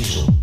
official.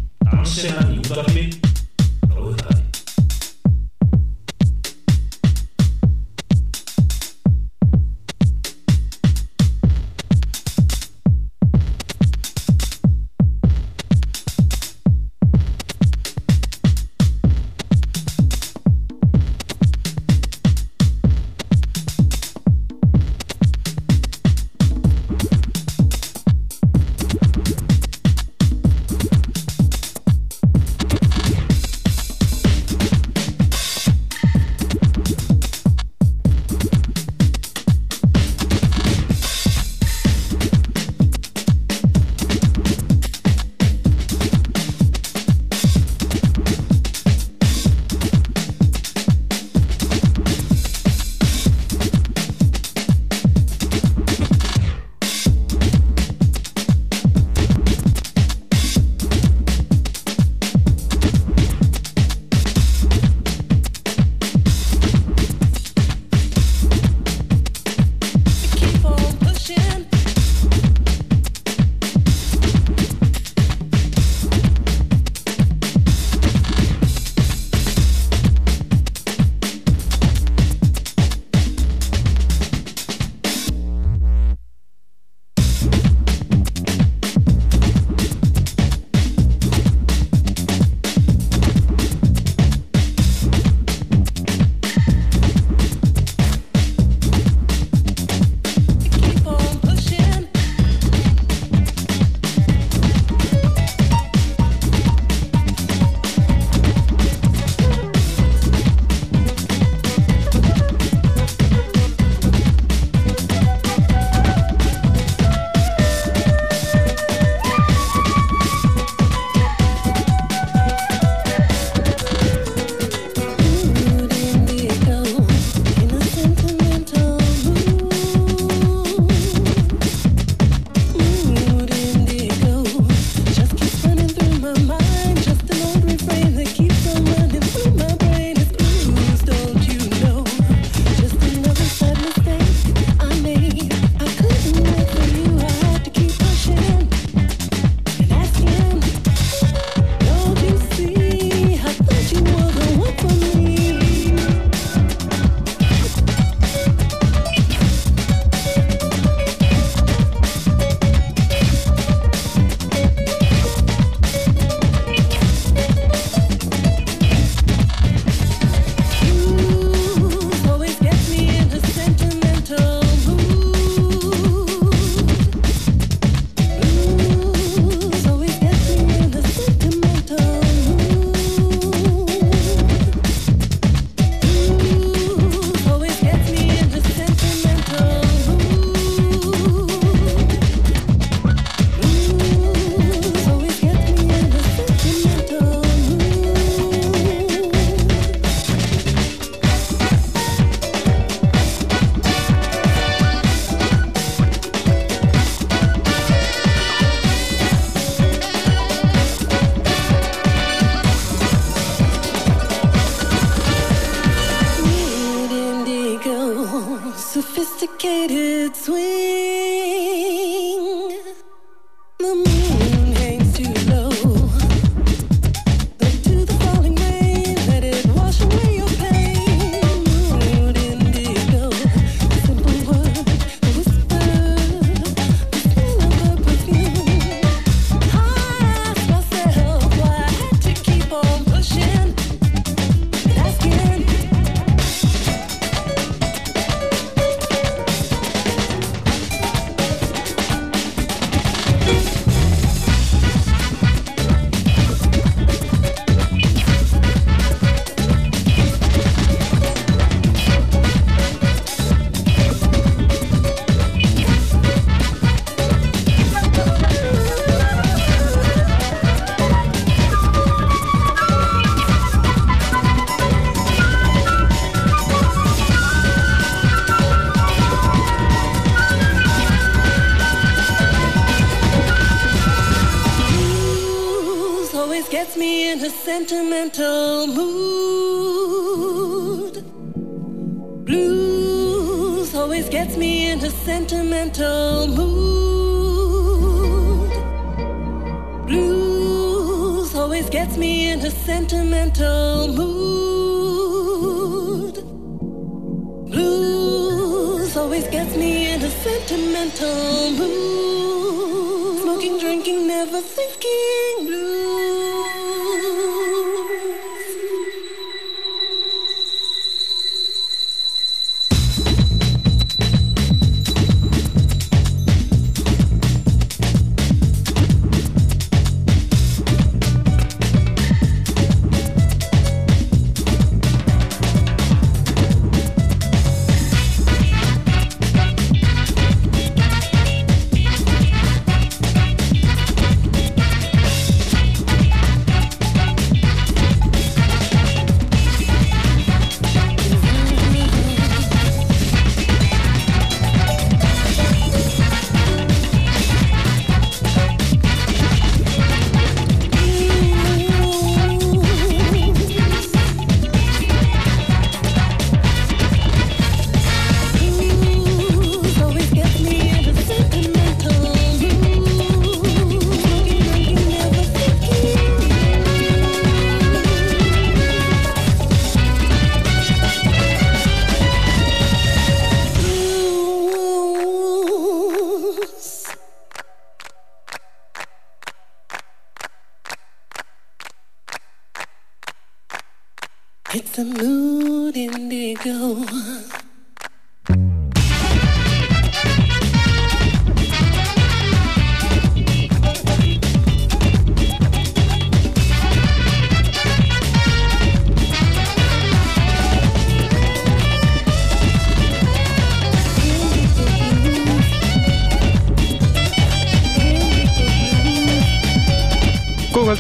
Sentimental mood.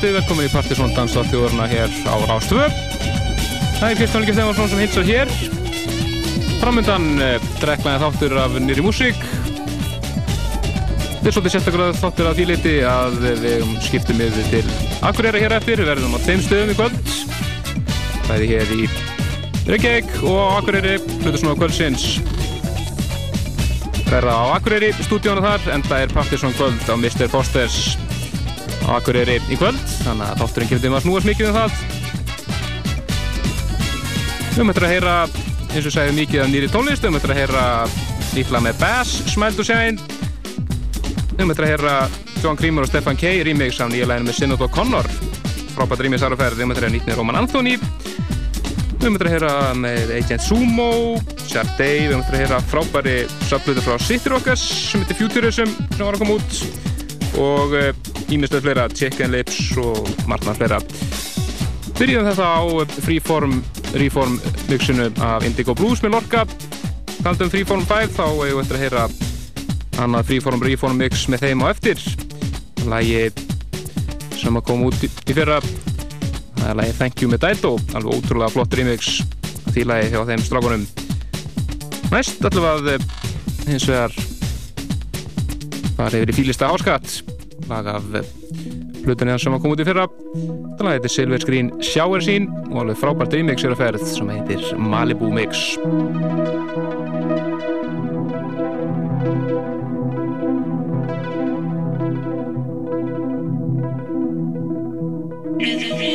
Góðvöldi, velkomin í Partisón Dansa þjóðurna hér á Rástvö. Það er Kristján Líka Stefansson sem hilsar hér. Framöndan eh, dreknaði þáttur af nýri músík. Þetta er svolítið sérstaklega þáttur af því leiti að við skiptum yfir til Akureyra hér eftir. Við verðum á tveim stöðum í kvöld. Bæði hér í Reykjavík og Akureyri, hlutur svona á kvöldsins. Verða á Akureyri, stúdíónu þar, en það er Partisón kvöld á Mr. Fosters Akureyri í kvöld þannig að þátturinn kemur til að snúast mikið um það. Við höfum eftir að heyra eins og segja mikið af nýri tónlist við höfum eftir að heyra líkla með Bass Smile to Shine. Við höfum eftir að heyra John Creamer og Stefan K remix af nýja læginu með Sinnot og Connor frábært remix áraferð við höfum eftir að heyra nýtni Roman Anthony. Við höfum eftir að heyra með Agent Sumo Sharday, við höfum eftir að heyra frábæri sublutu frá City Rockers sem heitir Futurism sem var að koma út. Og ímestlega fleira, Chicken Lips og margna fleira. Byrjum þetta á Freeform Reform mixinu af Indigo Blues með Lorca. Kaldum Freeform 5 þá hefur við eftir að heyra annað Freeform Reform mix með þeim á eftir. Lægi sem að koma út í fyrra. Það er lægi Thank You með Dido, alveg ótrúlega flott remix því lægi hjá þeim strákunum. Næst að eh, hins vegar fara yfir í fílista áskatt lag af hlutunni sem að koma út í fyrra. Það heitir Silver Screen Shower Scene og alveg frábært remix er að ferð sem heitir Malibu Mix. Say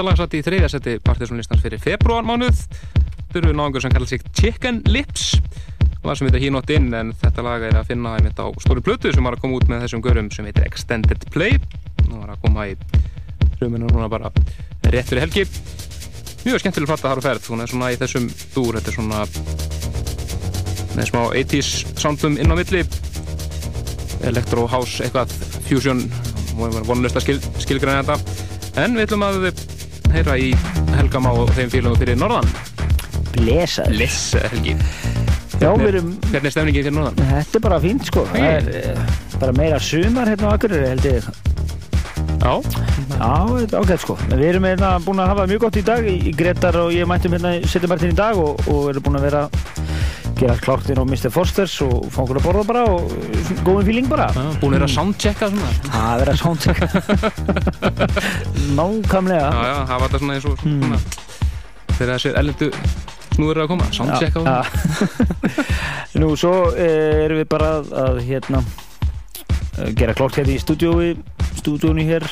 þetta lag satt í þriðja seti partysónlistans fyrir februarmánuð eru náðungur sem kallar sig Chicken Lips. Lag sem heitir He Not In en þetta lag er að finna einmitt á stóri plötu sem var að koma út með þessum görum sem heitir Extended Play. Og var að koma í fruminu núna bara rétt fyrir helgi. Mjög skemmtileg platta har og ferð. Hún er svona í þessum dúr. Þetta er svona með smá 80s soundum inn á milli. Electro house eitthvað fusion. Vonlust að skil, skilgræna þetta. En við ætlum að heyra í Helga Má og þeim félagum fyrir Norðan Blesaður. Lissa Helgi Já, við erum, Hvernig er stemningin fyrir Norðan? þetta er bara fínt sko. Það er eh, bara meira sumar hérna á Akureyri held ég. Já, Já, þetta er ágætt sko. Við erum hérna búin að hafa mjög gott í dag. Í Gretar og ég mættum hérna setjumartin í dag og, og erum búin að vera gera klárt inn á Mr. Forsters og fá okkur að borða bara og eh, góðum feeling bara. búin að vera að soundchecka svona Það er að soundcheck. Nákvæmlega. Já, já, hafa þetta svona eins og svona þegar þessir ellendu snúður að koma soundchecka já. Nú, svo eh, erum við bara að, hérna eh, gera klokk hérna í stúdíói stúdíónu hér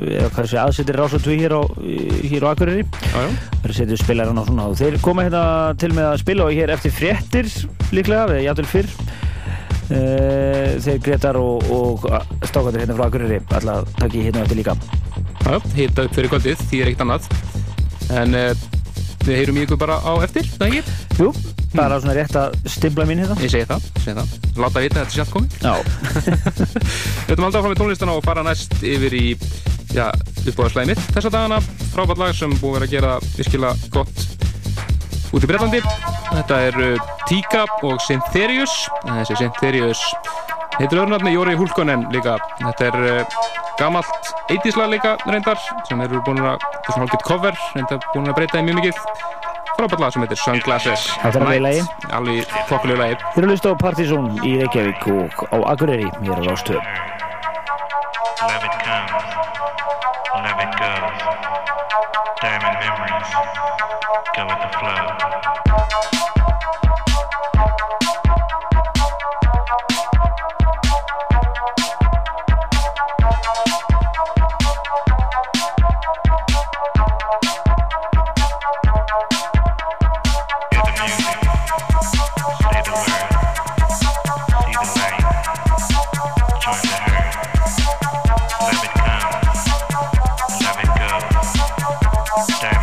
eða hvað sé aðsettir rásatví hér á hér á Akureyri. Er að setja spilarinn á svona. Og þeir koma hérna til með að spila og hér eftir fréttir líklega, eða játvel fyrr. Uh, þeir Gretar og, og stákandir hérna frá Akureyri alltaf takk ég hérna eftir líka. Já, hita upp fyrir kvöldið því er eitt annað. En uh, við heyrum ykkur bara á eftir, það ekki? Jú, bara svona rétt að stimpla mín hérna Ég segi það, segi það. Láta vita þetta sjálf komið. Já, Við ætlum alltaf fram með tónlistana og fara næst yfir í já, uppbóðarslæði mitt þessa dagana. Frábært lag sem búið að gera virkilega gott út í Breitlandi Þetta er uh, Tíka og Syntherius. En þessi Syntherius heitir öðrunarni Jóri Hulkonen líka. Þetta er uh, gamalt 80s lag líka reyndar sem eru búin að, þetta er svona hálfgett cover reyndar búin að breyta í mjög mikið frábært lag sem heitir Sunglasses Þetta er alveg í lagi. Alveg þokkulegu lagi þeir eru að hlusta á Partizón í Reykjavík og á Akureyri hér á Rástöð Love it comes, love it goes. Diamond memories, go with the flow. Goes.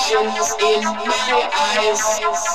Visions in my eyes.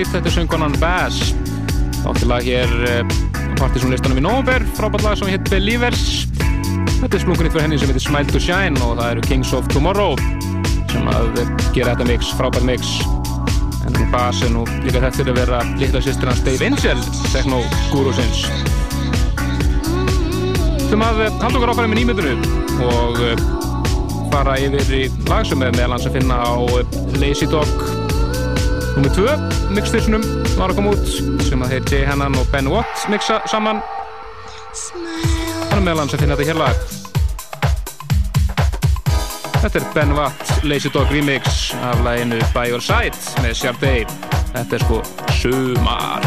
Nýtt, þetta er söngkonan Bass Áttilag hér uh, partysónlistanum í Nóber, frábært lag sem heit Believers. Þetta er splunkunni fyrir henni sem heitir Smile to Shine og það eru Kings of Tomorrow sem að gera þetta mix, frábært mix. En basin og líka þetta er að vera litla sýstir hans Dave Angel techno gurusins sem að eh, halda okkur áfæri með nýmyndinu og eh, fara yfir í lag sem er meðal hans að finna á eh, Lazy Dog nr. 2 mixstation var að koma út sem að þeir Jay Hannan og Ben Watt mixa saman er meðal hans að finna þetta hér lag. Þetta er Ben Watt Lazy Dog remix af laginu By Your Side með Sharday. Þetta er sko sumar.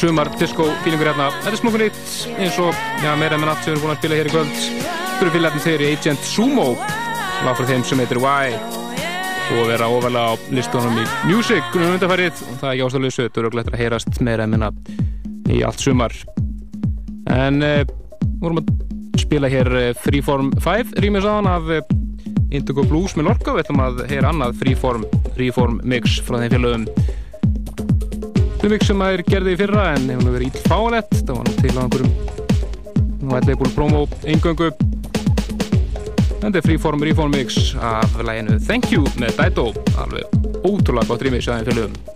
Sumar disco fílingur hérna. Þetta er smokkur nýtt eins og já, meira með natt sem við erum búin að spila hér í kvöld. Fyrir fylgjarnir þeir í Agent Sumo lag frá þeim sem heitir Why og vera ofalega á listunum í Music um undarfærið og það er ekki ástæðlösu þetta eru glættir að heyrast meira en minna í allt sumar. En uh, vorum að spila hér eh, Freeform 5 rýmis hann af uh, Indigo Blues með Lorca við ætlum að heyra annað Freeform, Freeform mix frá þeim félögum Þetta mix sem að er gerði í fyrra en hefur nú verið íll fáanett það var nú til á einhverjum nú ætla ég búin promo eingöngu. Þetta er Freeform Reform Mix af læginu Thank You með Daito alveg ótrúlega gott rýmis að þeim félögum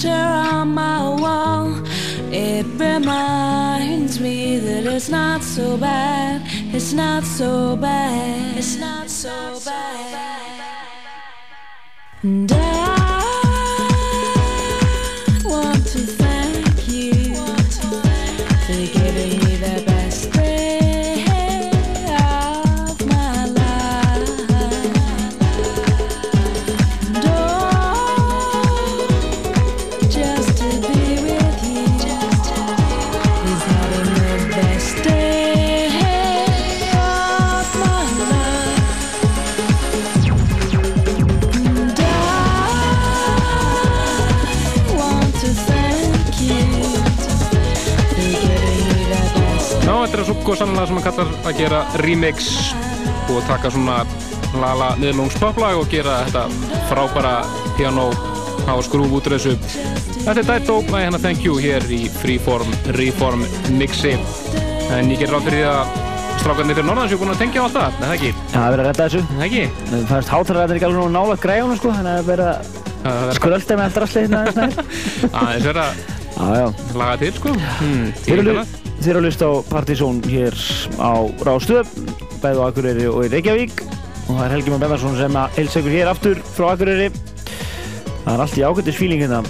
picture on my remix og taka svona lala miðlungs poplag og gera þetta frábæra piano á skrúf út úr þessu. Þetta er Daito, næ hérna Thank You hér í Freeform Reform mixi. En ég ger ráð fyrir því að strákarnir fyrir norðan séu búin að tengja á allt það, nei það ekki, Já, það er verið að redda þessu. það ekki. Það fannst hátaræðin ekki alveg nála græjunum sko, þannig að það er verið að Það er skrölda með drasli hérna aðeins nær. aðeins verið að Já, já. laga til sko. Hmm, Þeir eru að hlusta á Partizón hér á Rástöð, bæði á Akureyri og í Reykjavík og það er Helgi Már Bennarsson sem að heilsa ykkur hér aftur frá Akureyri. Það er allt í ágættis fíling hérna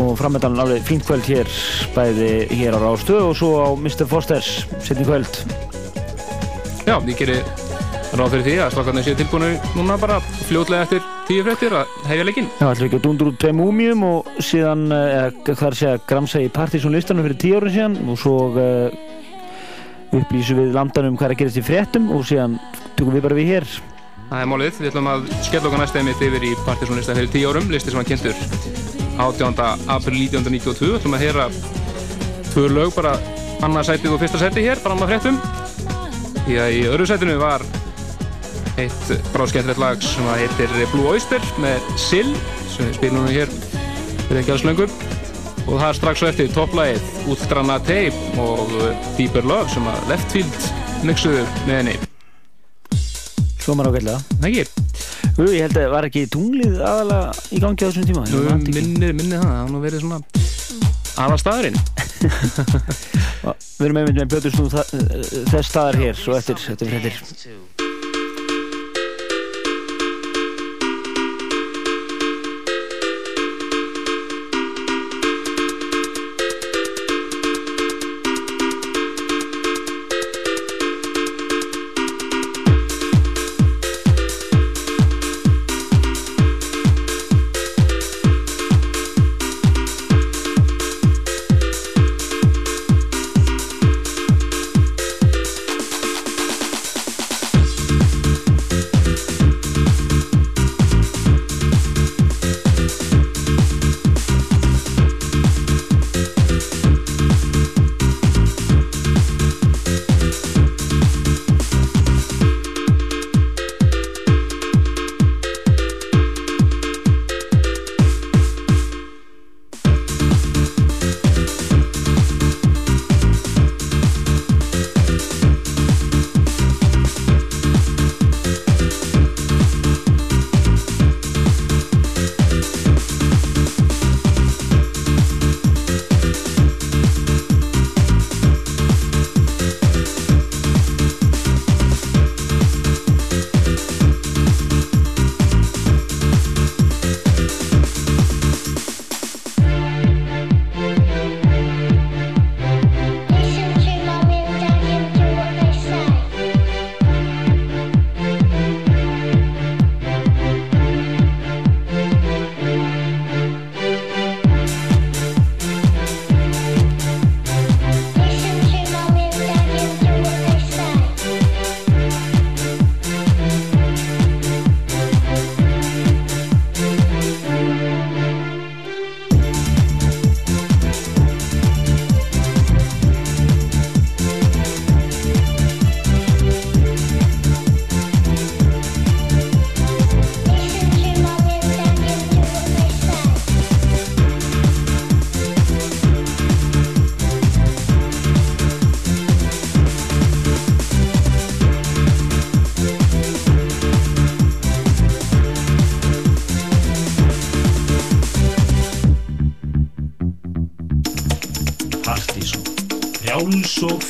og framöndan alveg fínt kvöld hér, bæði hér á Rástöð og svo á Mr. Fosters setni kvöld. Já, ég gerir ráð fyrir því að strákarnir séu tilbúinu núna bara fljótlega eftir tíu fréttir að hefja leikinn. Já, við ekki að dundur út tveim múmjum og síðan, eh, eða hvað er að segja, gramsa í Partizón listanum fyrir tíu árið síðan og svo uh, upplýsum við landanum hvað er að gerast í fréttum og síðan tökum við bara við hér. Það er málið, við ætlum að skella okkar næsta einmitt yfir í Partiðsson-lista fyrir tíu árum, listi sem var kynntur 18. april 1992, við ætlum að heyra tvö lög, bara annarsætið og fyrsta sætið hér, fram að fréttum. Því að í öðru sætinu var eitt bráðskemmtilegt lag sem heitir Blue Oyster með Sill, sem við spilum nú hér fyrir ekki alls löngu. Og það er strax svo eftir topplagið Ultrana Tape og Deeper Love sem að Leftfield mixuðu með henni. Hljómar ágætlega. Það ekki? Ég held að það var ekki tunglið aðalega í gangi á þessum tíma. Nú, Ég man ekki. minni, minni það, það nú verið svona aðal staðurinn. Við erum einmitt með bjötur snúð þess staðar hér, svo eftir, eftir fréttir.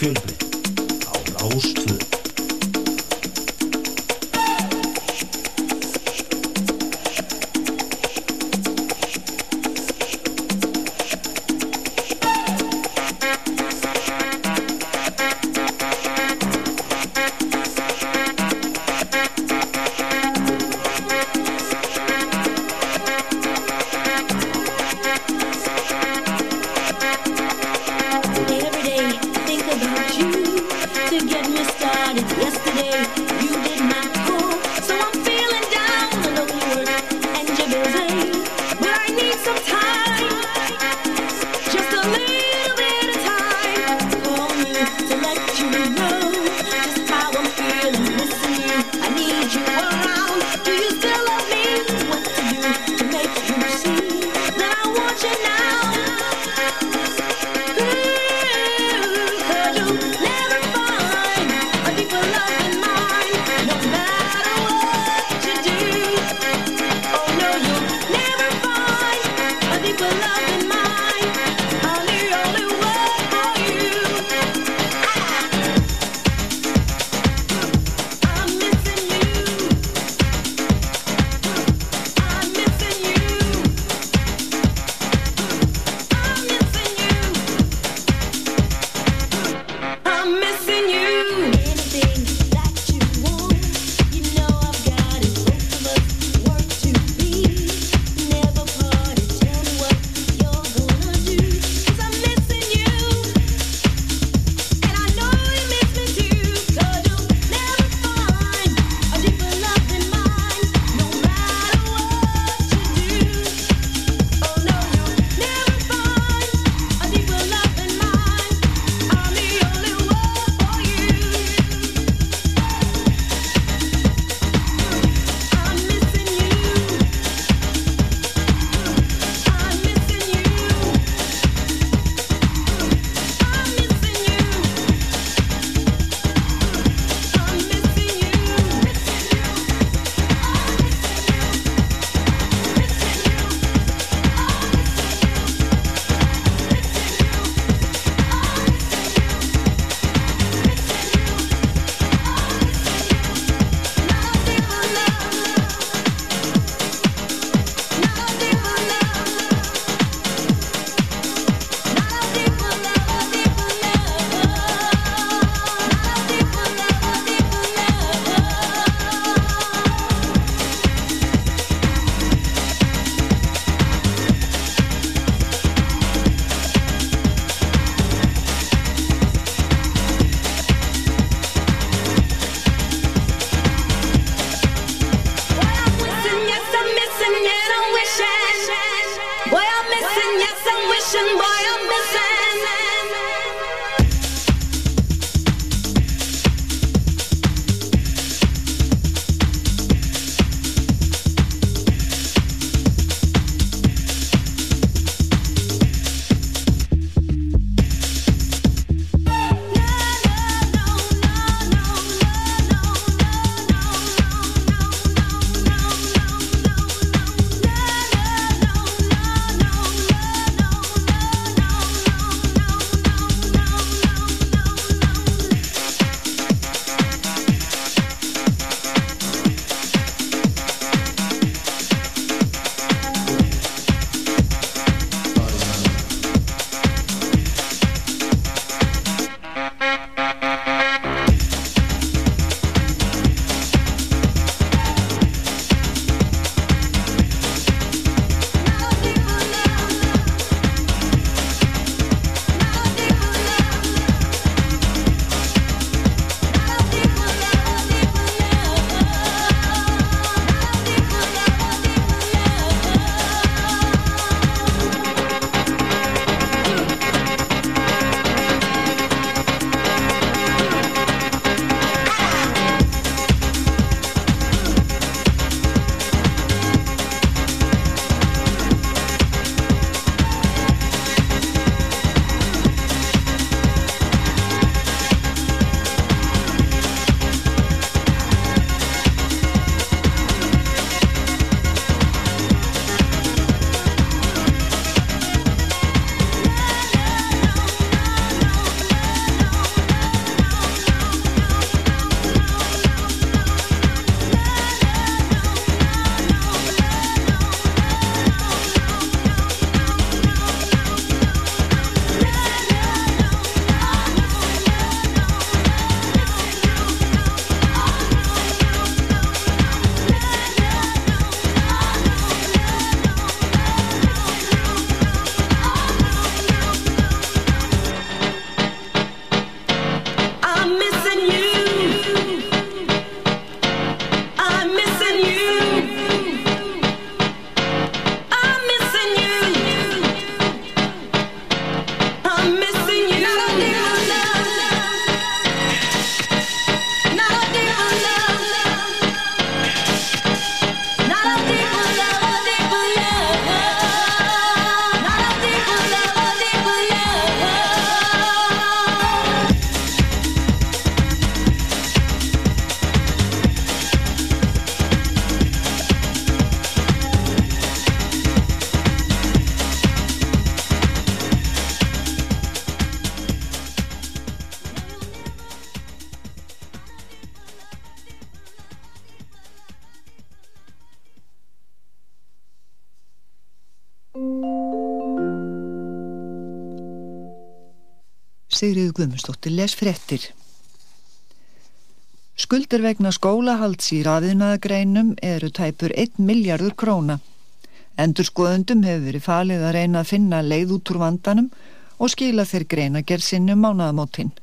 siempre. Sigriður Guðmundsdóttir les fréttir. Skuldir vegna skólahalds í rafiðnaðagreinum eru tæpur 1 miljardur króna. Endurskoðundum hefur verið falið að reyna að finna leið út úr vandanum og skila þeir greina gerð sinnum mánaðamótin.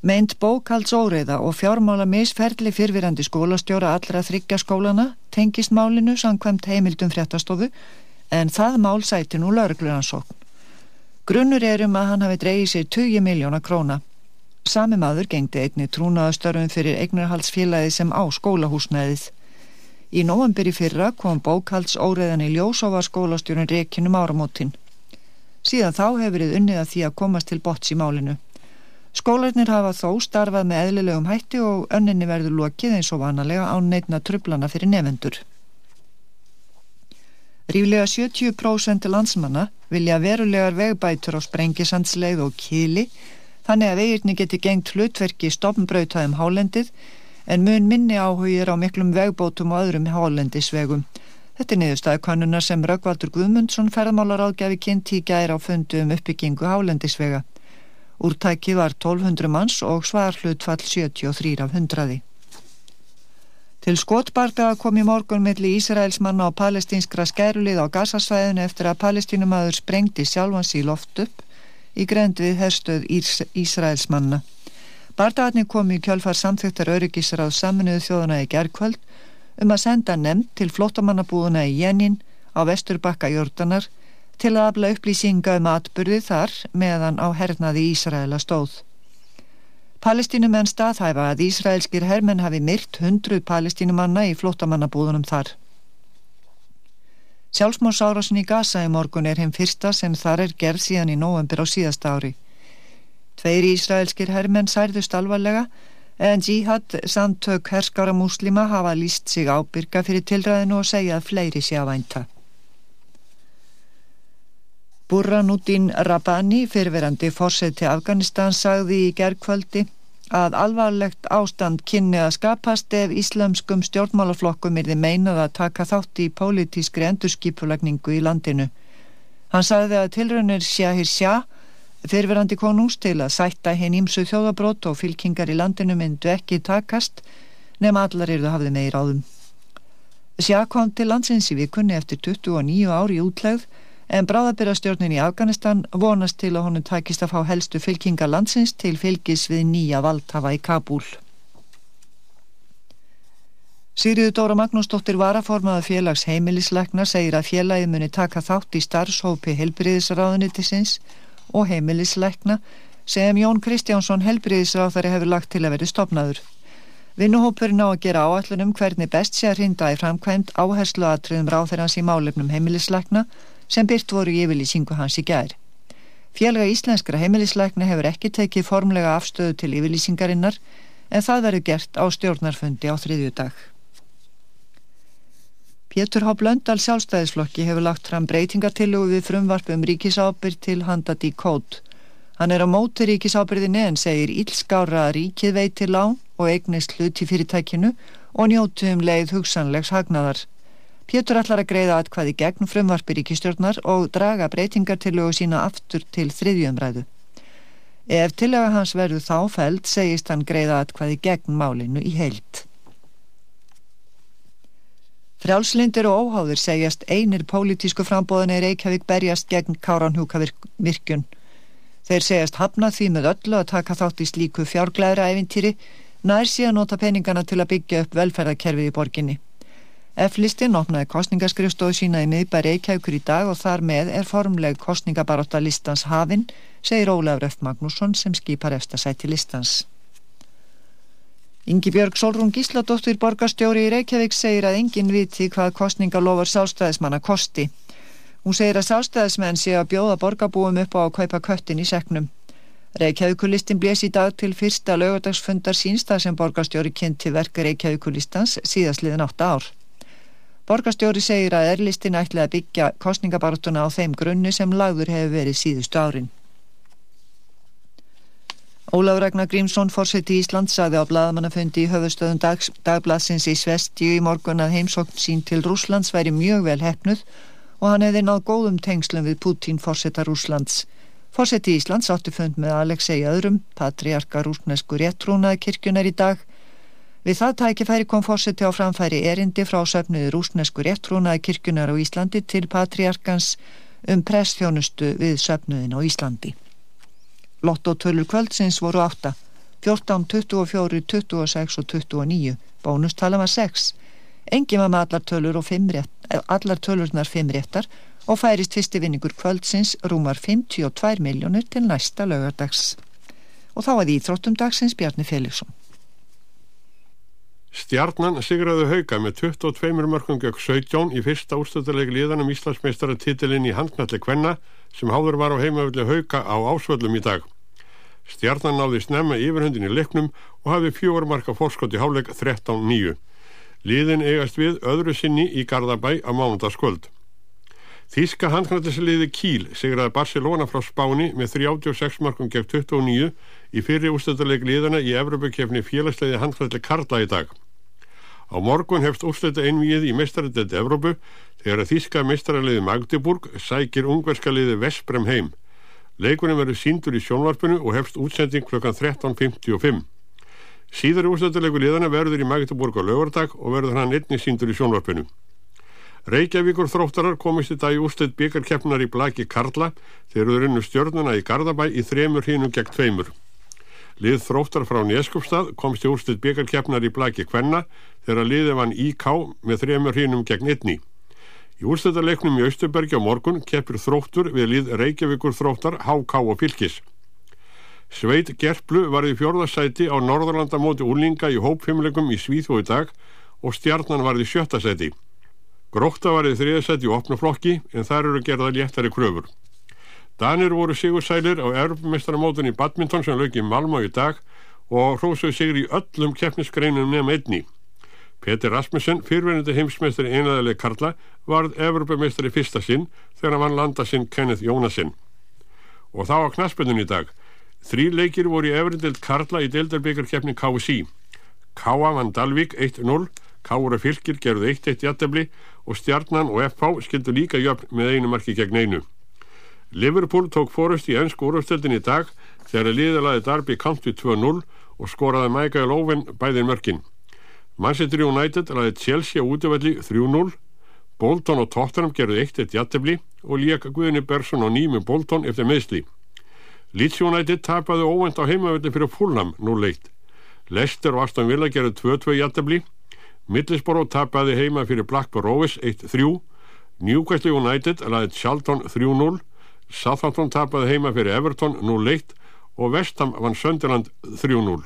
Meint bókalds óreiða og fjármála misferðli fyrfirandi skólastjóra allra þryggja skólana tengist málinu samkvæmt heimildum fréttastofu en það mál sæti nú laurugluransókn. Grunnur er um að hann hafi dreigið sér 20 miljóna króna. Sami maður gengdi einni trúnaðastörfum fyrir eignarhaldsfélagi sem á skólahúsnæðið. Í nóvambir í fyrra kom bókalds óreiðan í ljós og var skólastjórun reikinum áramótin. Síðan þá hefur verið unnið að því að komast til bots í málinu. Skólarnir hafa þó starfað með eðlilegum hætti og önninni verður lokið eins og vanalega án neitna trublana fyrir nefendur. Ríflega 70% landsmanna vilja verulegar vegbætur á sprengisandsleið og kýli þannig að vegirni geti gengt hlutverki stopnbrautaðum hálendið en mun minni áhugir á miklum vegbótum og öðrum hálendisvegum. Þetta er niðurstaði kannunar sem Röggvaldur Guðmundsson ferðmálaráðgjafi kynnt í gæra á fundu um uppbyggingu hálendisvega. Úrtæki var 1200 manns og svar hlutfall 73 af 100. Til skotbardaga kom í morgun milli Ísraelsmanna og palestínskra skærulið á gasasvæðinu eftir að palestínumadur sprengdi sjálfans í loft upp í grend við herstöð Ís Ísraelsmanna. Bardagarnir kom í kjölfar samþyktar öryggisráð saminuðu þjóðuna í gerðkvöld um að senda nefnd til flottamannabúðuna í Jenin á vesturbakka Jórdanar til að afla upplýsinga um atbyrði þar meðan á hernaði Ísraela stóð. Palestínumenn staðhæfa að Ísraelskir hermenn hafi myrt hundruð palestínumanna í flottamannabúðunum þar. Sjálfsmórsárasin í Gaza í morgun er hinn fyrsta sem þar er gerð síðan í nóvembur á síðasta ári. Tveir ísraelskir hermenn særðust alvarlega en jihad samtök herskára múslima hafa líst sig ábyrga fyrir tilræðinu og segja að fleiri sé að vænta. Burhanuddin Rabbani, fyrverandi fórseti Afganistan, sagði í gerðkvöldi að alvarlegt ástand kynni að skapast ef íslamskum stjórnmálaflokkum er þið meinað að taka þátt í pólitískri endurskipulagningu í landinu. Hann sagði að tilraunir Sjahir Sjah, fyrverandi konungs til að sætta hinn ímsu þjóðabrót og fylkingar í landinu myndu ekki takast nema allar eru það hafði meir áðum. Sjah kom til landsins í vikunni eftir 29 ári útlegð en bráðabyrjastjórnin í Afganistan vonast til að honum takist að fá helstu fylkingar landsins til fylgis við nýja valdhafa í Kabul. Sigriður Dóra Magnúsdóttir varaformaða félags heimilisleikna segir að félagið muni taka þátt í starfshópi helbriðisráðunitisins og heimilisleikna sem Jón Kristjánsson helbriðisráðari hefur lagt til að verið stopnaður. Vinnuhópurinn á að gera áallunum hvernig best sé að hrinda í framkvæmt áherslu aðtriðum ráþeirans í málefnum heimilisleikna sem byrt voru í yfirlýsingu hans í gær. Félaga íslenskra heimilisleikna hefur ekki tekið formlega afstöðu til yfirlýsingarinnar en það verður gert á stjórnarfundi á þriðju dag. Pétur H. Blöndal sjálfstæðisflokki hefur lagt fram breytingatillugu við frumvarp um ríkisábyrg til handa díkót. Hann er á móti ríkisábyrðinni en segir ílskára að ríkið veitir lán og eignist hlut í fyrirtækinu og njótu um leið hugsanlegs hagnaðar. Pétur ætlar að greiða atkvæði gegn frumvarpi ríkistjórnar og draga breytingar til og sína aftur til þriðjumræðu. Ef tillaga hans verður þá fæld segist hann greiða atkvæði gegn málinu í heilt. Frjálslindir og óháður segjast einir pólitísku frambóðan er Reykjavík berjast gegn Káranhjúkavirkjun. Þeir segjast hafna því með öllu að taka þátt í slíku fjárglæðra eventýri nær síðan nota peningana til að byggja upp velferðarkerfið í borginni. F-listin opnaði kostningaskrifstofu sína í miðbæri Reykjavíkur í dag og þar með er formleg kostningabaróta listans hafinn, segir Ólafur F. Magnússon sem skipar efstasæti listans. Ingi Björg Solrún Gísladóttir borgarstjóri í Reykjavík segir að enginn viti hvað kostningalofar sálstæðismanna kosti. Hún segir að sálstæðismenn sé að bjóða borgarbúum upp á að kaupa köttin í seknum. Reykjavíkulistin blés í dag til fyrsta lögadagsfundar sínstað sem borgarstjóri kynnti verka Reykjavíkulistans síðastliðin átta ár. Borgarstjóri segir að erlistin ætli að byggja kostningabartuna á þeim grunni sem lagður hefur verið síðustu árin. Ólaf Ragnar Grímsson, fórseti í Ísland, sagði á bladamannafundi í höfustöðum dag, dagbladsins í Svestíu í morgun að heimsókn sín til Rúslands væri mjög vel hefnuð og hann hefði náð góðum tengslum við Putin fórseta Rúslands. Fósetti Íslands átti fund með Alexei öðrum, patriarka rúsnesku réttrúnaði kirkjunar í dag. Við það tækifæri kom fósetti á framfæri erindi frá söfnuði rúsnesku réttrúnaði kirkjunar á Íslandi til patriarkans um pressþjónustu við söfnuðin á Íslandi. Lottotölur kvöldsins voru 8, 14, 24, 26 og 29, bónustala var 6. Engi var með allar tölur rétt, eh, allar tölurnar 5 réttar og færist fyrsti vinningur kvöldsins rúmar 52 miljónir til næsta laugardags. Og þá að íþróttum dagsins Bjarni Felixson. Stjarnan sigraði hauka með 22 mörgum gegn 17 í fyrsta úrstöðuleik liðanum Íslandsmeistara titilinn í handknalli Kvenna sem háður var á heimavöldi hauka á ásvöllum í dag. Stjarnan náði snemma yfirhundin í leiknum og hafi fjór marka fórskot í háleik 13-9. Liðin eigast við öðru sinni í Garðabæ á mánundaskvöld. Þíska handknallisliði Kíl sigraði Barcelona frá Spáni með 36 markum gegn 29 í fyrri úrstöðuleik liðana í Evropakefni félagsleiði handknalli Karla í dag. Á morgun hefst úrslita einvíið í mestaradelt Evrópu þegar að þíska mestaraliði Magdeburg sækir ungverska liði Vesprem heim. Leikunum verður síndur í sjónvarpinu og hefst útsending klukkan 13.55. Síðar úrslitaleiku liðana verður í Magdeburg á lögardag og verður hann einni síndur í sjónvarpinu. Reykjavíkur þróttarar komist í dag í úrslit byggarkeppnar í blaki Karla þegar þau runnu stjörnuna í Garðabæ í þremur hínum gegn tveimur. Lið þróttar frá Neskupstað komst í úrslit byggarkeppnar í blaki Kvenna þegar liði vann IK með þremur hínum gegn einni. Í úrstættarleiknum í Austubergi á morgun keppir þróttur við lið Reykjavíkur þróttar, HK og Fylkis. Sveit Gerplu var í fjórðasæti á Norðurlanda móti úlinga í hópfimlegum í Svíþó í dag og stjarnan var í sjötta sæti. Gróta var í þriðasæti í opnaflokki en þar eru gerða léttari kröfur. Danir voru sigursælir á erfmestaramótun í badminton sem lög í Malmö í dag og hrósuðu sigur í öllum keppnisgreinum nefn einni. Petur Rasmussen, fyrverðandi heimsmeistari einæðileg Karla, varð Evropameistari fyrsta sinn þegar hann landa sinn Kenneth Jónasson. Og þá á knaspennun í dag. Þrý leikir voru í efrindild Karla í deildarbyggarkeppni KSI. Káa vann Dalvík 1-0, Kára Fylkir gerðu 1-1 jættabli og Stjarnan og FH skildu líka jöfn með einu marki gegn einu. Liverpool tók fórust í ennsku úröfstöldin í dag þegar liðalaði Darby County 2-0 og skoraði Michael Owen bæðin mörkin. Manchester United laði Chelsea útöfelli 3-0, Bolton og Tottenham gerðu 1-1 jættefli og líka Guðni Persson og nými Bolton eftir meðsli. Leeds United tapaði óvend á heimavelli fyrir Fulham 0-1. Leicester og Aston Villa gerðu 2-2 jættefli, Middlesbrough tapaði heima fyrir Blackburn Rovers 1-3, Newcastle United laði Charlton 3-0, Southampton tapaði heima fyrir Everton 0-1 og Vestham vann Sönderland 3-0.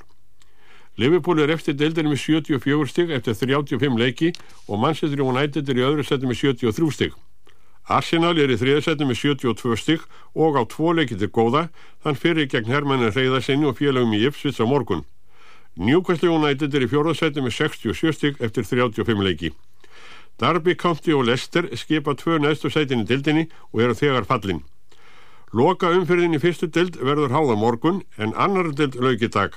Liverpool er eftir deildinni með 74 stygg eftir 35 leiki og Manchester United er í öðru seti með 73 stygg. Arsenal er í þriða seti með 72 stygg og á tvo leiki til góða þann fyrir gegn Hermanni Reyðarsinni og félagum í Ipswich á morgun. Newcastle United er í fjóra seti með 67 stygg eftir 35 leiki. Derby County og Leicester skipa tvö næstu setin í deildinni og eru þegar fallin. Loka umfyrðin í fyrstu deild verður háða morgun en annar deild lauki dag.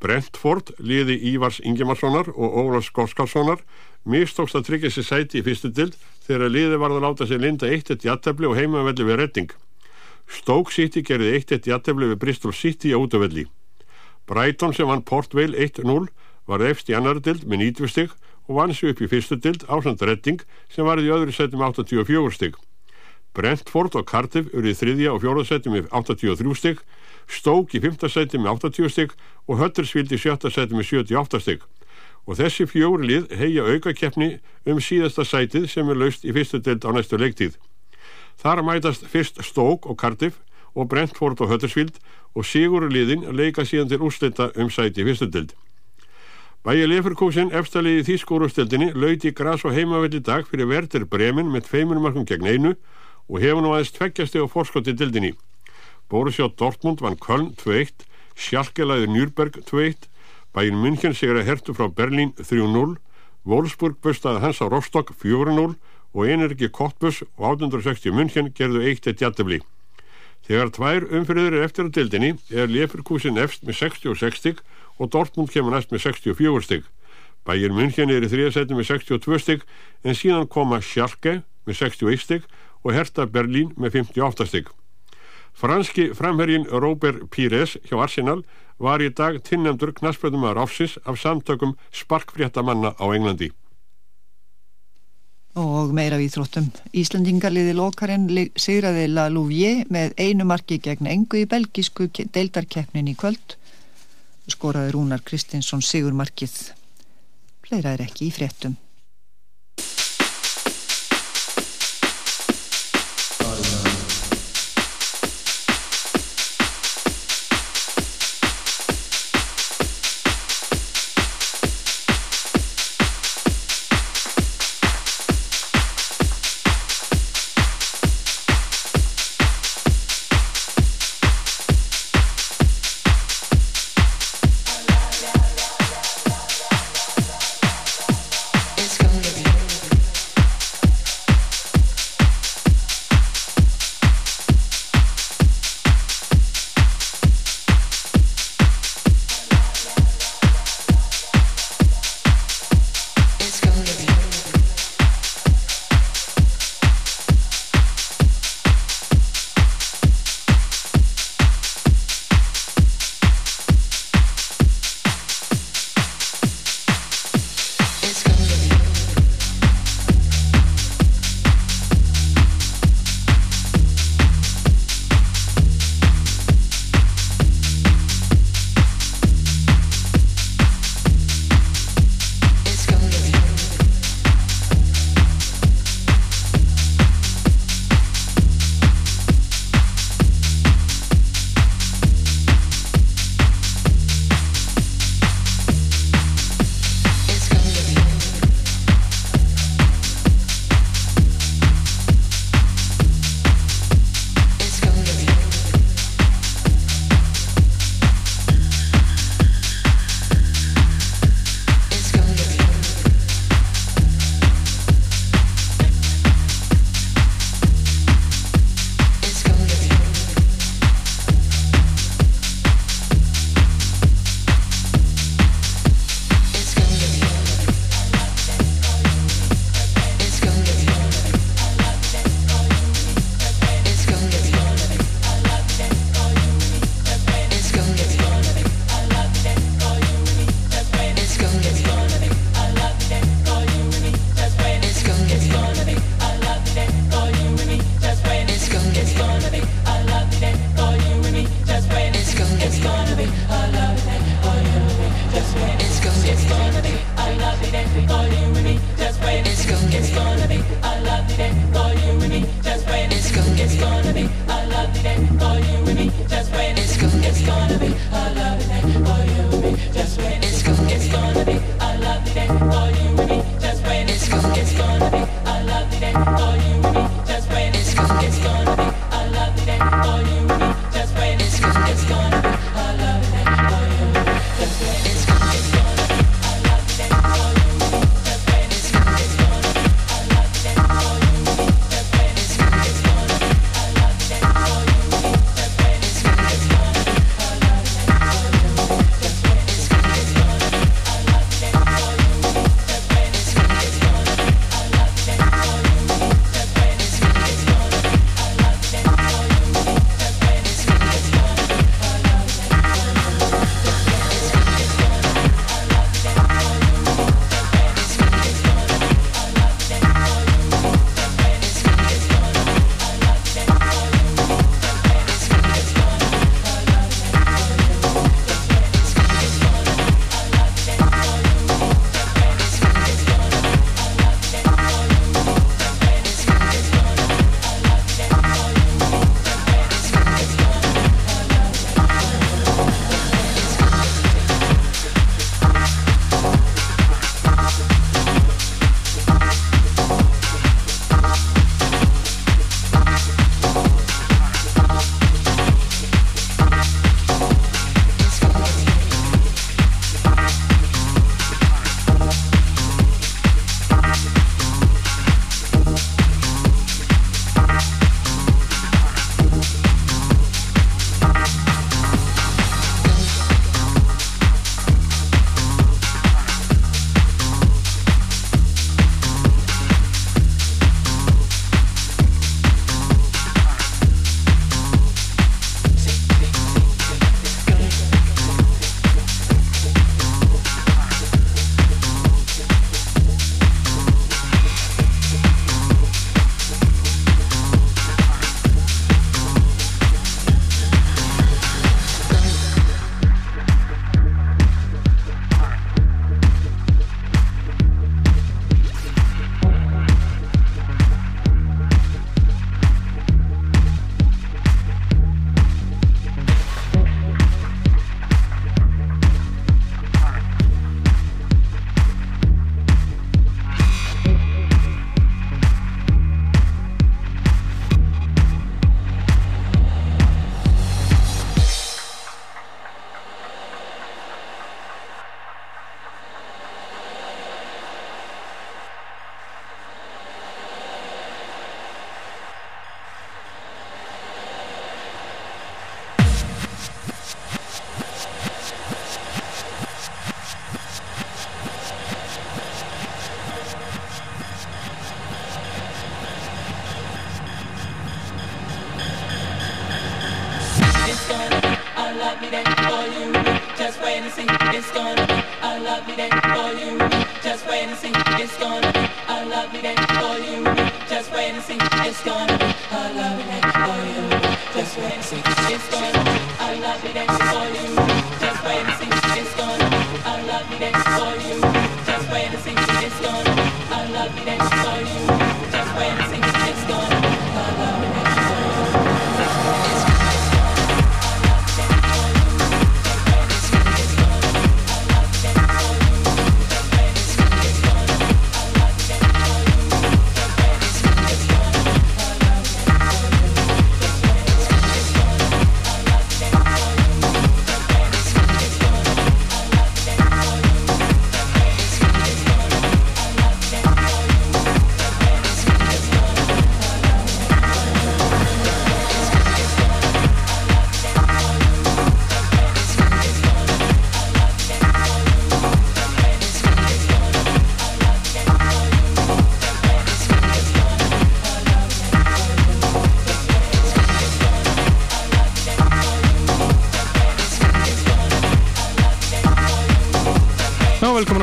Brentford, liði Ívars Ingimarssonar og Ólafs Góskalssonar mistókst að tryggja sér sæti í fyrstu dild þegar liði varð að láta sér linda 1-1 jættabli og heimavelli við Redding. Stoke City gerði 1-1 jættabli við Bristol City á útöfelli. Brighton sem vann Port Vale 1-0 var efst í annar dild með 90 stygg og vann sér upp í fyrstu dild ásand Redding sem var í öðru með 84 stygg. Brentford og Cardiff eru í þriðja og fjóra seti með 83 stygg Stók í fymta seti með 80 stygg og Huddersfield í sjötta seti með 78 stygg. Og þessi fjóri lið heia aukakeppni um síðasta sætið sem er laust í fyrstu deild á næstu leiktíð. Þar mætast fyrst Stók og Cardiff og Brentford og Huddersfield og Sigur liðin leika síðan til úrslita um sæti í fyrstu deild. Bæja Leferkusen efstaliði þýskórustildinni lauti græs og heimavelli dag fyrir Verder Bremen með tveimur markum gegn einu og hefur nú aðeins tveggjasti á forskoti dildinni. Borussia Dortmund vann Köln 2-1, Schalke læði Nürnberg 2-1, Bayern München sigur að hertu frá Berlín 3-0, Wolfsburg bustaði hans á Rostock 4-0 og Energi Kottbus og 860 München gerðu 1-1 jættibli. Þegar tvær umfyrir eftir á dildinni er Leferkusen efst með 66 stygg og Dortmund kemur næst með 64 stygg. Bayern München er í þriðasæti með 62 stygg en síðan koma Schalke með 61 stygg og herta Berlín með 58 stygg. Franski framhergin Robert Pires hjá Arsenal var í dag tinnendur knaspöðumar áfsins af samtökum sparkfréttamanna á Englandi. Og meira við þróttum. Íslandingarliði lokarinn sigraði La Louvier með einu marki gegn engu í belgísku deildarkeppnin í kvöld. Skoraði Rúnar Kristinsson sigurmarkið. Fleira er ekki í fréttum.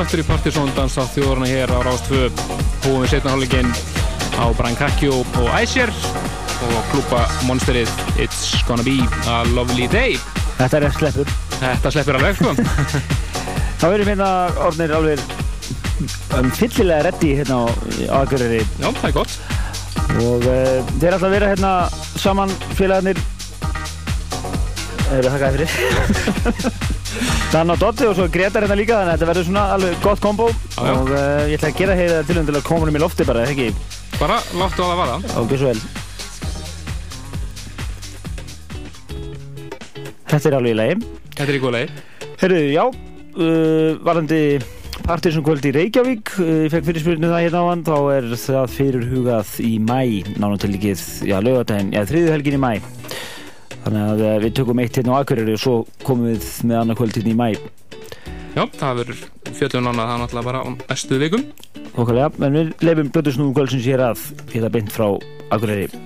Aftur í Partiðsson dansa þjóðurna hér á Rástfö Húum við setna hálfleikin á Brancaccio og Æsjer og klúpa monsterið It's gonna be a lovely day. Þetta er sleppur. Þetta sleppur alveg, sko. Þá erum hérna orðnir alveg um, fyllilega reddi hérna á, á Akureyri. Já, það er gott. Og uh, þeir ætla að vera hérna saman félagarnir. Eða þakka fyrir Dan og Dotti og svo Gretar hérna líka þannig að þetta verður svona alveg gott kombo. Já. og uh, ég ætla að gera heiða til um til að koma um í lofti bara, ekki? Bara láttu á það vara. Gjör svo vel. Þetta er alveg í lagi. Þetta er í góð leið Herru, já, uh, varandi Partiðsson kvöld í Reykjavík uh, ég fekk fyrirspyrinu það hérna á hann þá er það fyrir hugað í mæ nánu til líkið, já, lögadaginn já, þriðu helgin í mæ þannig að uh, við tökum eitt hérna á Akureyri og svo komum við með annað kvöld hérna í mæ Já, það verður fjöllun annað það náttúrulega bara á næstu vikum. Okkarlega, en við leifum blöðusnúum kvöldsins hér að hérna beint frá Akureyri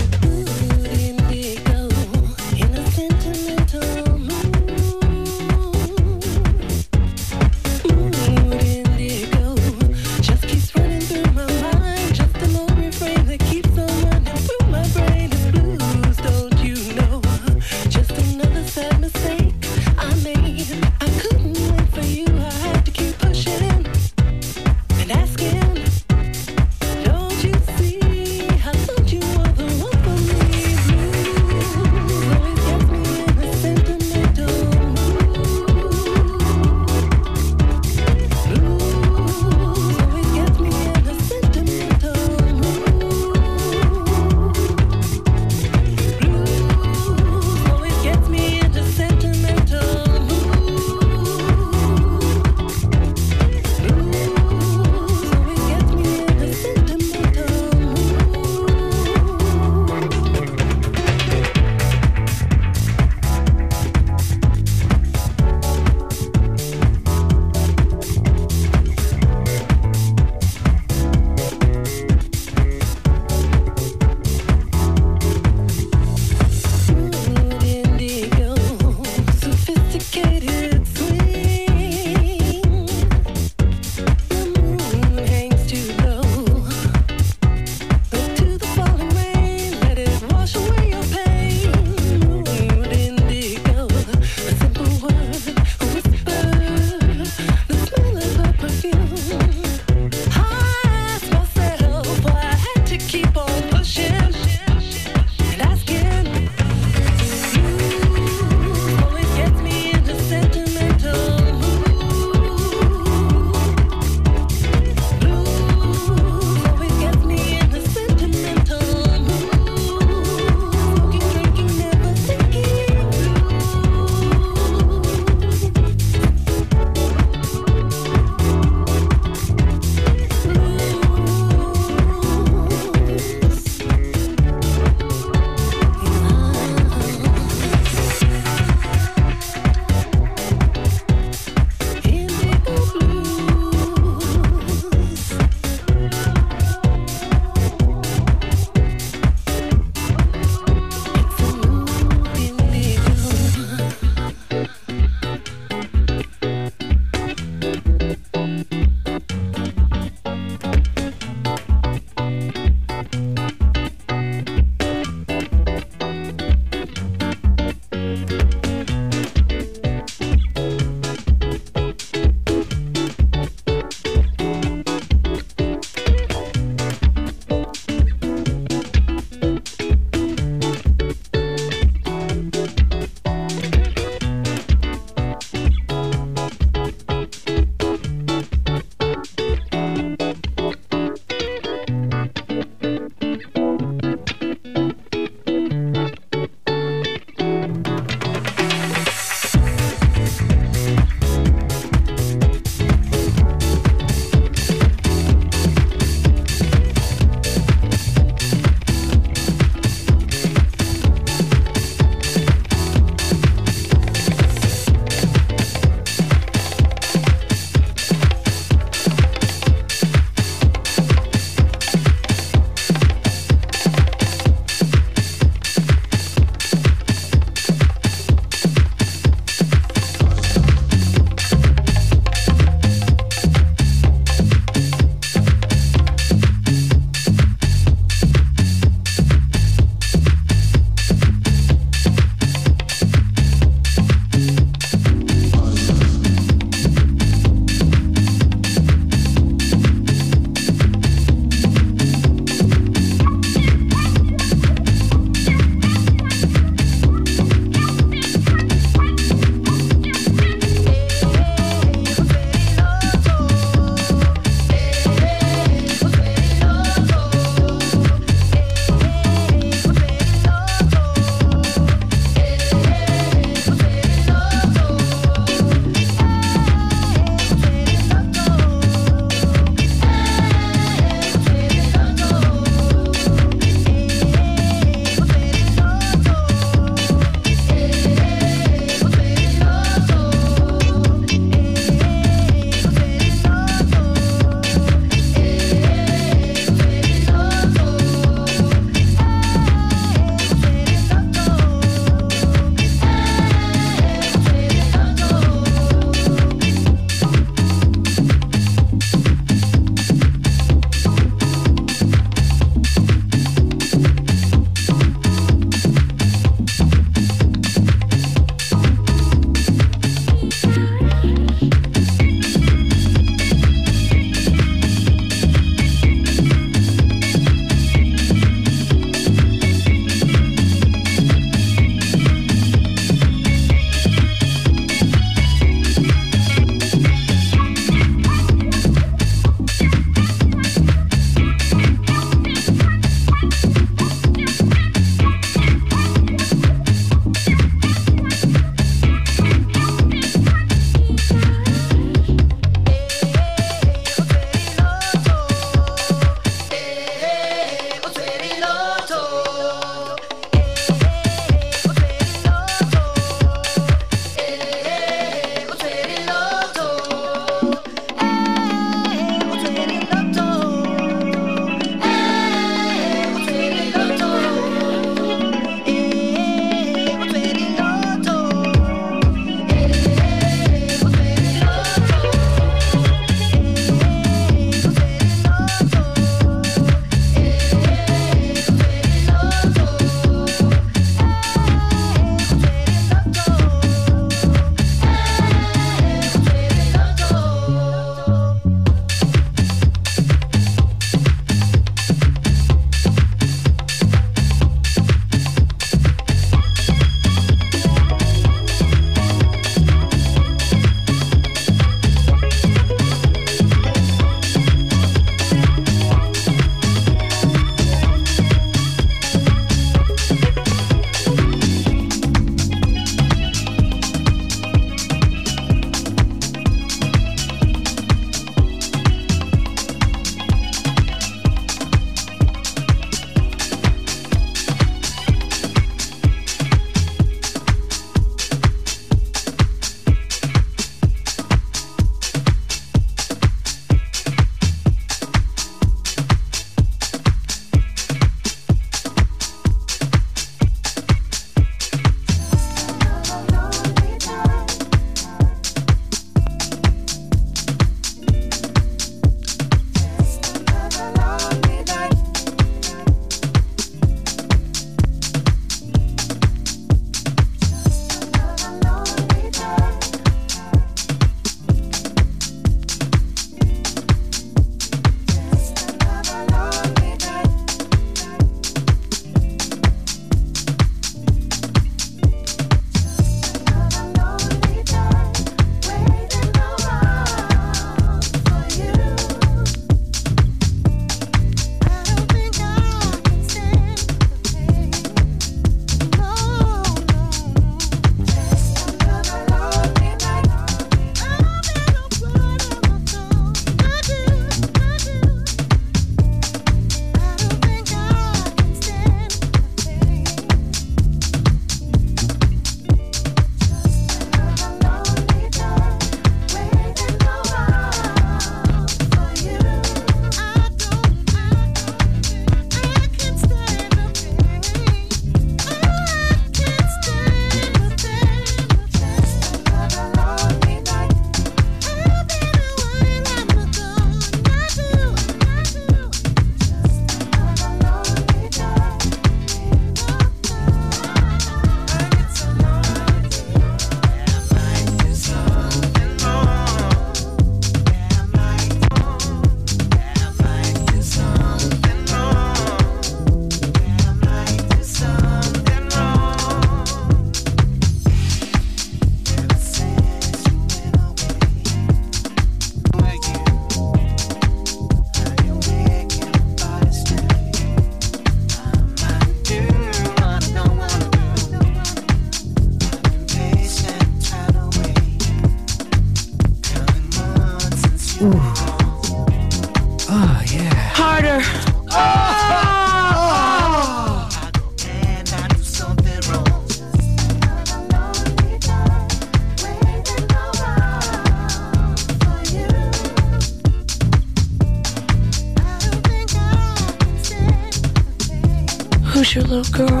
girl.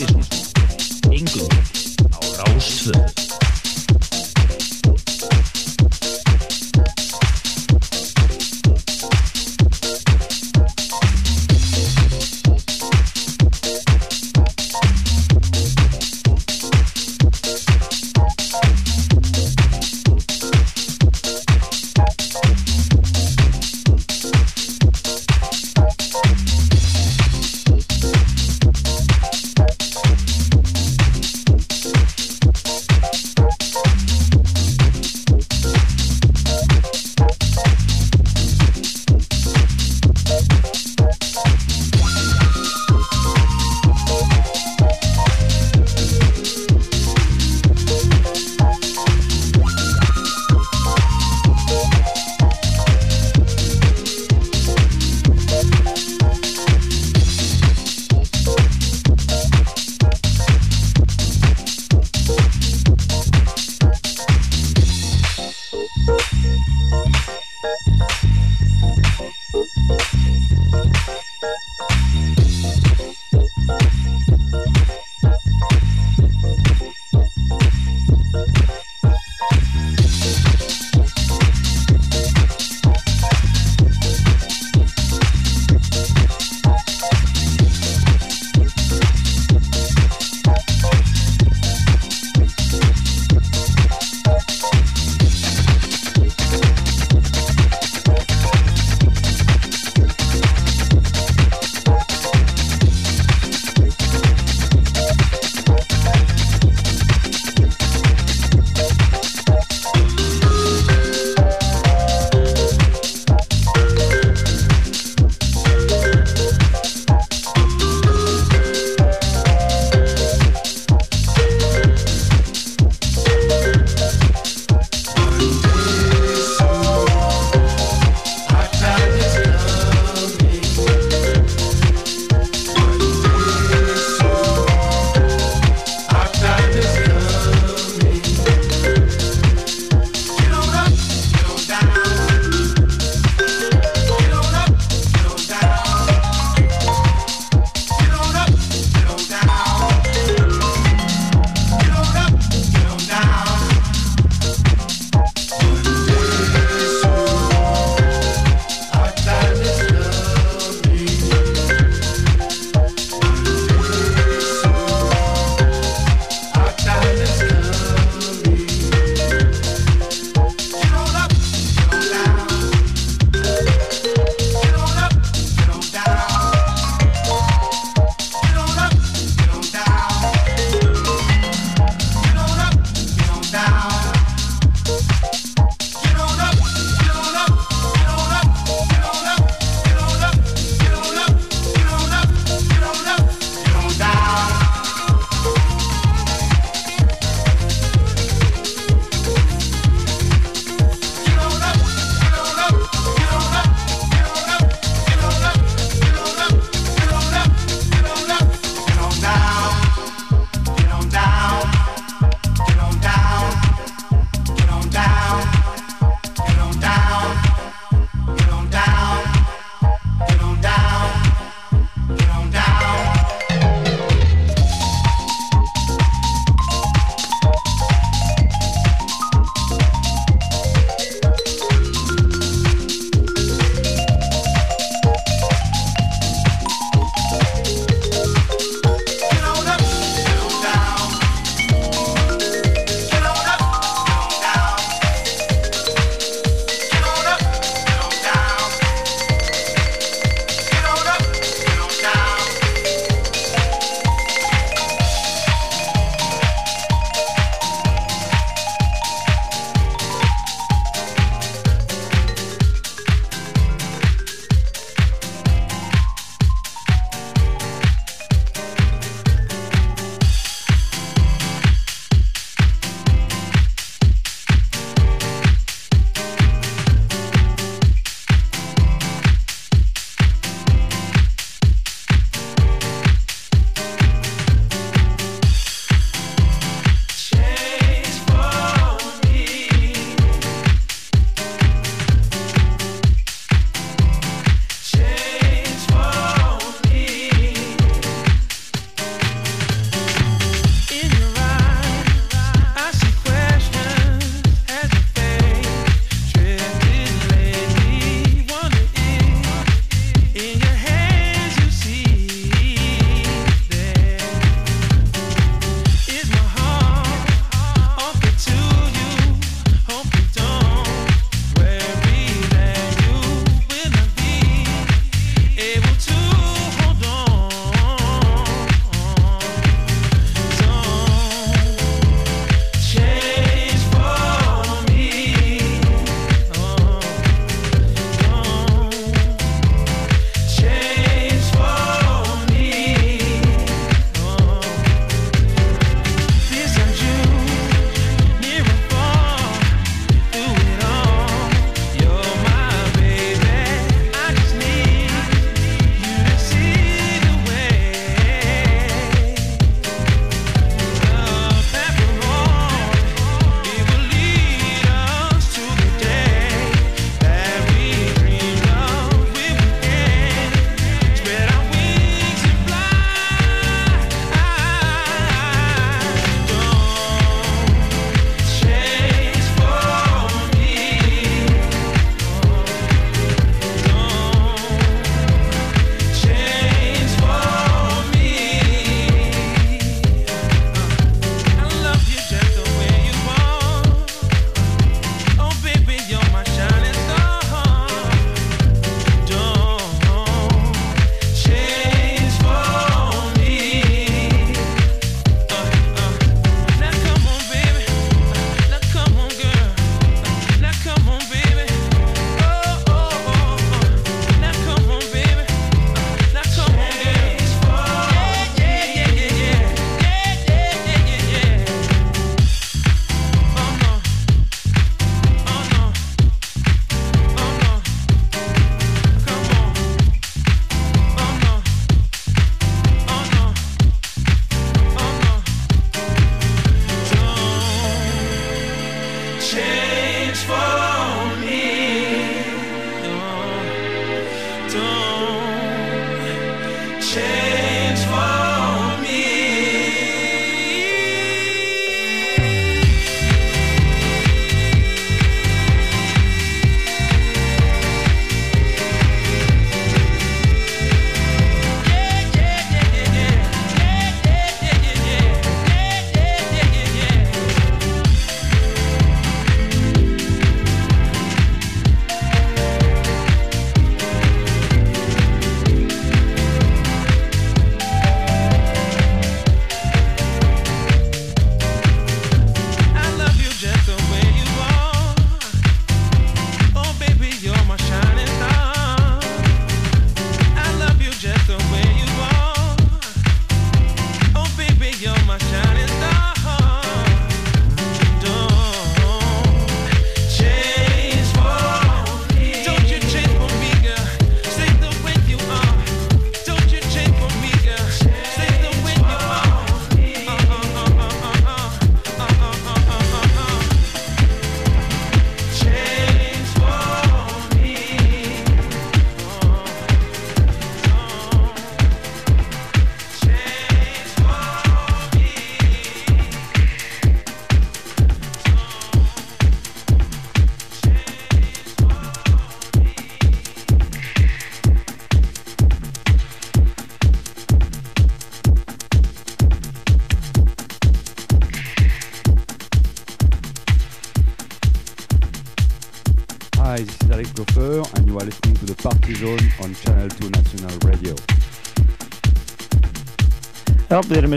nothing.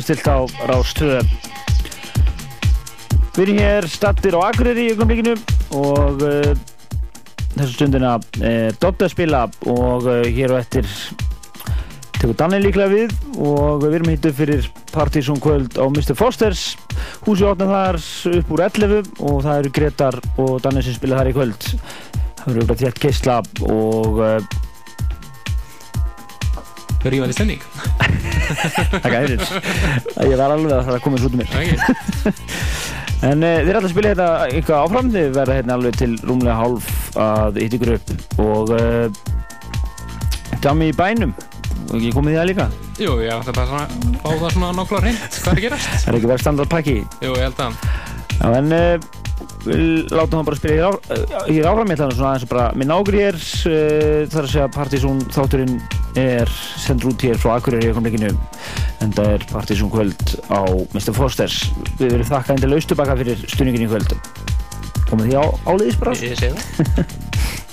Já, við erum með stilt á Rástöðu. Við erum hér stattir á Akureyri í augnablikinu og uh, þessu stundina uh, Dodda að spila og uh, hér og eftir tekur Danni líklega við og við erum hittu fyrir partysón kvöld á Mr. Fosters húsi átna þar upp úr 11 og það eru Gretar og Danni sem spila þar í kvöld það eru bara þétt geisla og uh, Rífandi stemning Það gæðir Ég var alveg að það komið svo út um mér En uh, þið er alltaf að spila hérna eitthvað áfram? Þið verða hérna alveg til rúmlega hálf að hitt ykkur upp. Og uh, Dami í bænum. Og ekki komið því að líka? Jú, ég ætla bara að fá það svona nokkla hreint. Hvað er að gerast? Það er ekki verið standard pakki Jú, ég held að. Já, en uh, við látum það bara spila hér, hér áfram ég ætla svona aðeins að bara minn águr hér. Uh, þar að segja Partizón þátturinn er sendur út hér frá Akureyri í komleikinu en það er Partizón kvöld á Mr. Fosters við verðum þakka endilega austubaka fyrir stuðningin í kvöld. Komið því á áliðis bara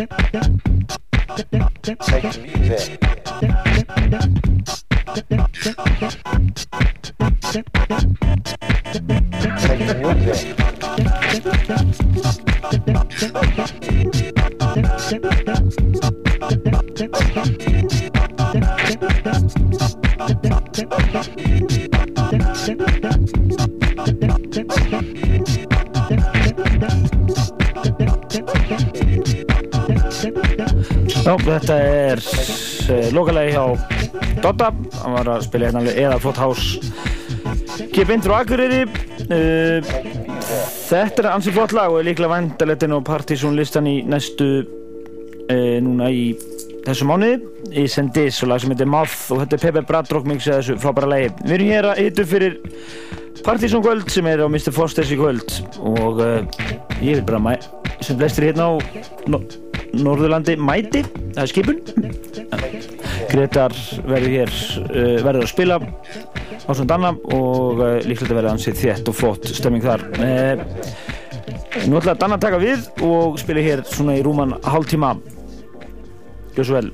Já, þetta er uh, lokalegi hjá Dotta hann var að spila hérna eða flott hás Kip Indru Akureyri uh, Þetta er ansið flott lag og er líklega vendaletin og Partizón listan í næstu e, núna í þessu mánuði í Sendis og lag sem heitir Moth og þetta er Pepe Bradrock mixið þessu frábæra lagi. Við erum hér að hitu fyrir Partizón kvöld sem er á Mr. Fosters í kvöld og uh, ég vil bara mæ, sem flestir hérna á Norðurlandi mæti, það er skipun. Gretar verður hér uh, verður að spila á svona danna og uh, líklega verður ansið þétt og flott stemming þar. Uh, Nú ætla að Danna taka við og spila hér svona í rúman hálftíma. Gjör svo vel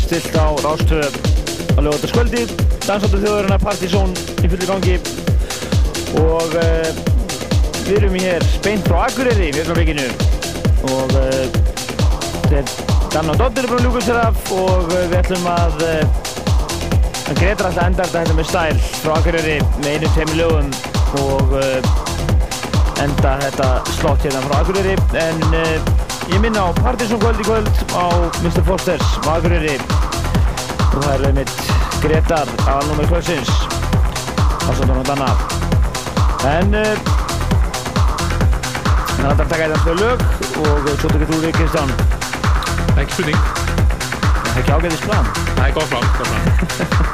stilt á Rástöð á lögataskvöldi dansáttu þjóðurinn Partizón í fulli gangi. Og uh, við erum hér beint frá Akureyri í Vögnarbygginu og uh, þeir Dan og Doddur er búin að ljúka sér af og uh, við ætlum að að Gretar alltaf enda þetta hérna með stæl frá Akureyri með einu tveimur lögum og enda þetta slott hérna frá Akureyri. En ég minna á Partizón kvöld í kvöld á Mr. Fosters á Akureyri og það er mitt Gretar nummer kvöldsins ásöndan og danna en uh, það er að taka þetta tvö lög og svo tökur þú við Kristján Ekki spurning. það er ekki ágæðis plan Það er gott plan, gott plan.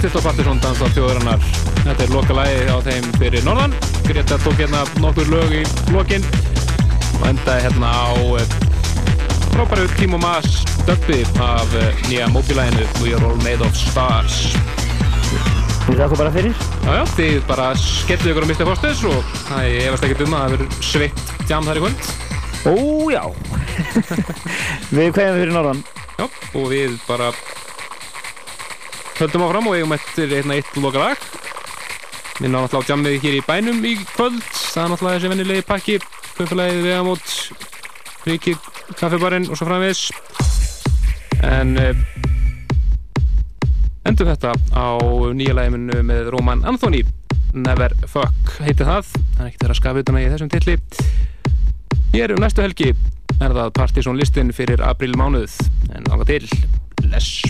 Kristó Pattisson dansa þjóðurinnar Þetta er lokalagi á þeim fyrir norðan Greta tók hérna nokkur lög í lokin og endaði hérna á eh, frábæru Timo Maas döppi af eh, nýja móbilæginu We are all made of stars Þú þakka bara fyrir. Já, já, þið bara skellið ykkur á Mr. Fosters og það ég efast ekkert um að það verður sveitt jam þar í kvöld Ó, já. við kveðum fyrir norðan. Já, og við bara höldum áfram og eigum eftir einna eitt loka lag Minn á náttúrulega á jammið hér í bænum í kvöld. Það er náttúrulega þessi vennilegi pakki. Kaupalagið vegamót Ríkir, kaffibarinn og svo framvegis. En uh, Endur þetta á nýja lægiminu með Róman Anthony. Never Fuck heitir það. Það er ekkert þeirra skafutuna í þessum tilli Hér um næstu helgi er það Partizón listin fyrir april mánuð en langa til Bless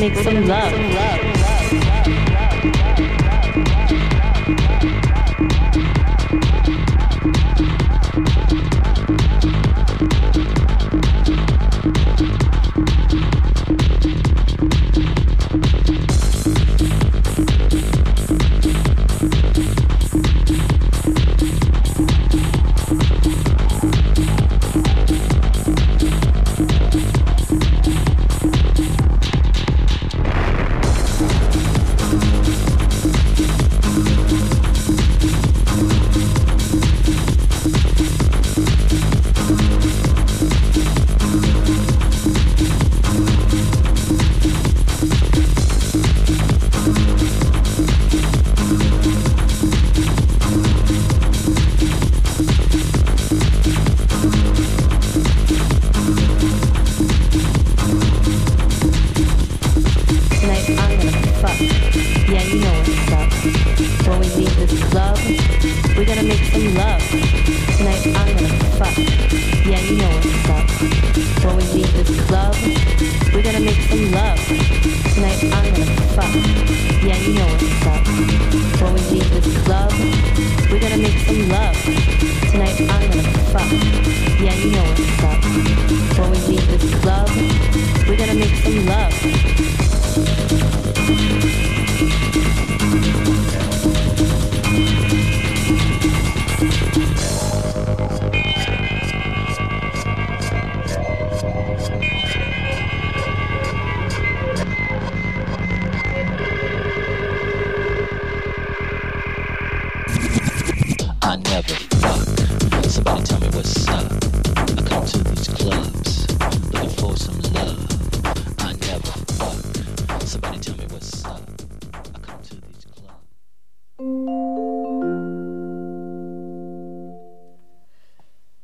make some love.